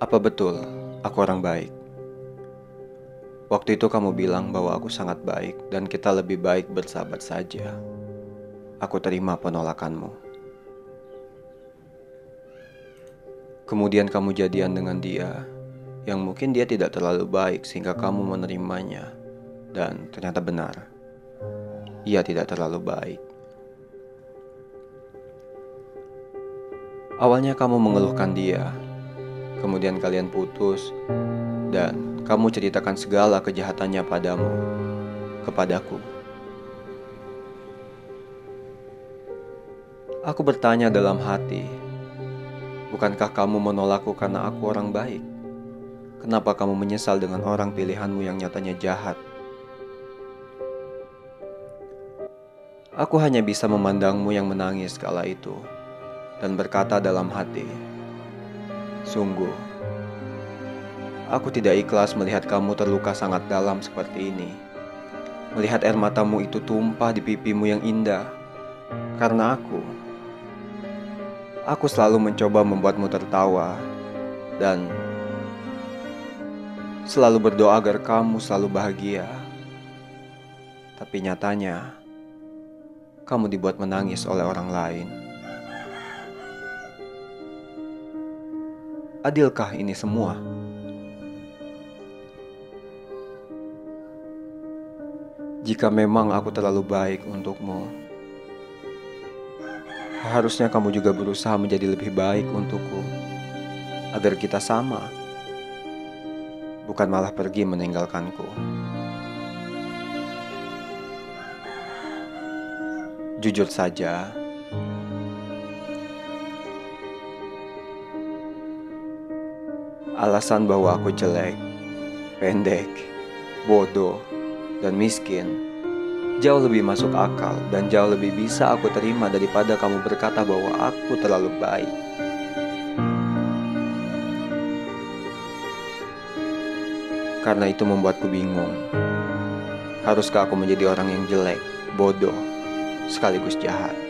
Apa betul aku orang baik? Waktu itu kamu bilang bahwa aku sangat baik dan kita lebih baik bersahabat saja. Aku terima penolakanmu. Kemudian kamu jadian dengan dia yang mungkin dia tidak terlalu baik sehingga kamu menerimanya dan ternyata benar. Ia tidak terlalu baik. Awalnya kamu mengeluhkan dia, kemudian kalian putus, dan kamu ceritakan segala kejahatannya padamu, kepadaku. Aku bertanya dalam hati, bukankah kamu menolakku karena aku orang baik? Kenapa kamu menyesal dengan orang pilihanmu yang nyatanya jahat? Aku hanya bisa memandangmu yang menangis kala itu dan berkata dalam hati, "Sungguh, aku tidak ikhlas melihat kamu terluka sangat dalam seperti ini. Melihat air matamu itu tumpah di pipimu yang indah, karena aku, aku selalu mencoba membuatmu tertawa dan selalu berdoa agar kamu selalu bahagia. Tapi nyatanya, kamu dibuat menangis oleh orang lain." Adilkah ini semua? Jika memang aku terlalu baik untukmu, harusnya kamu juga berusaha menjadi lebih baik untukku, agar kita sama, bukan malah pergi meninggalkanku. Jujur saja, Alasan bahwa aku jelek, pendek, bodoh, dan miskin jauh lebih masuk akal dan jauh lebih bisa aku terima daripada kamu berkata bahwa aku terlalu baik. Karena itu membuatku bingung. Haruskah aku menjadi orang yang jelek, bodoh, sekaligus jahat?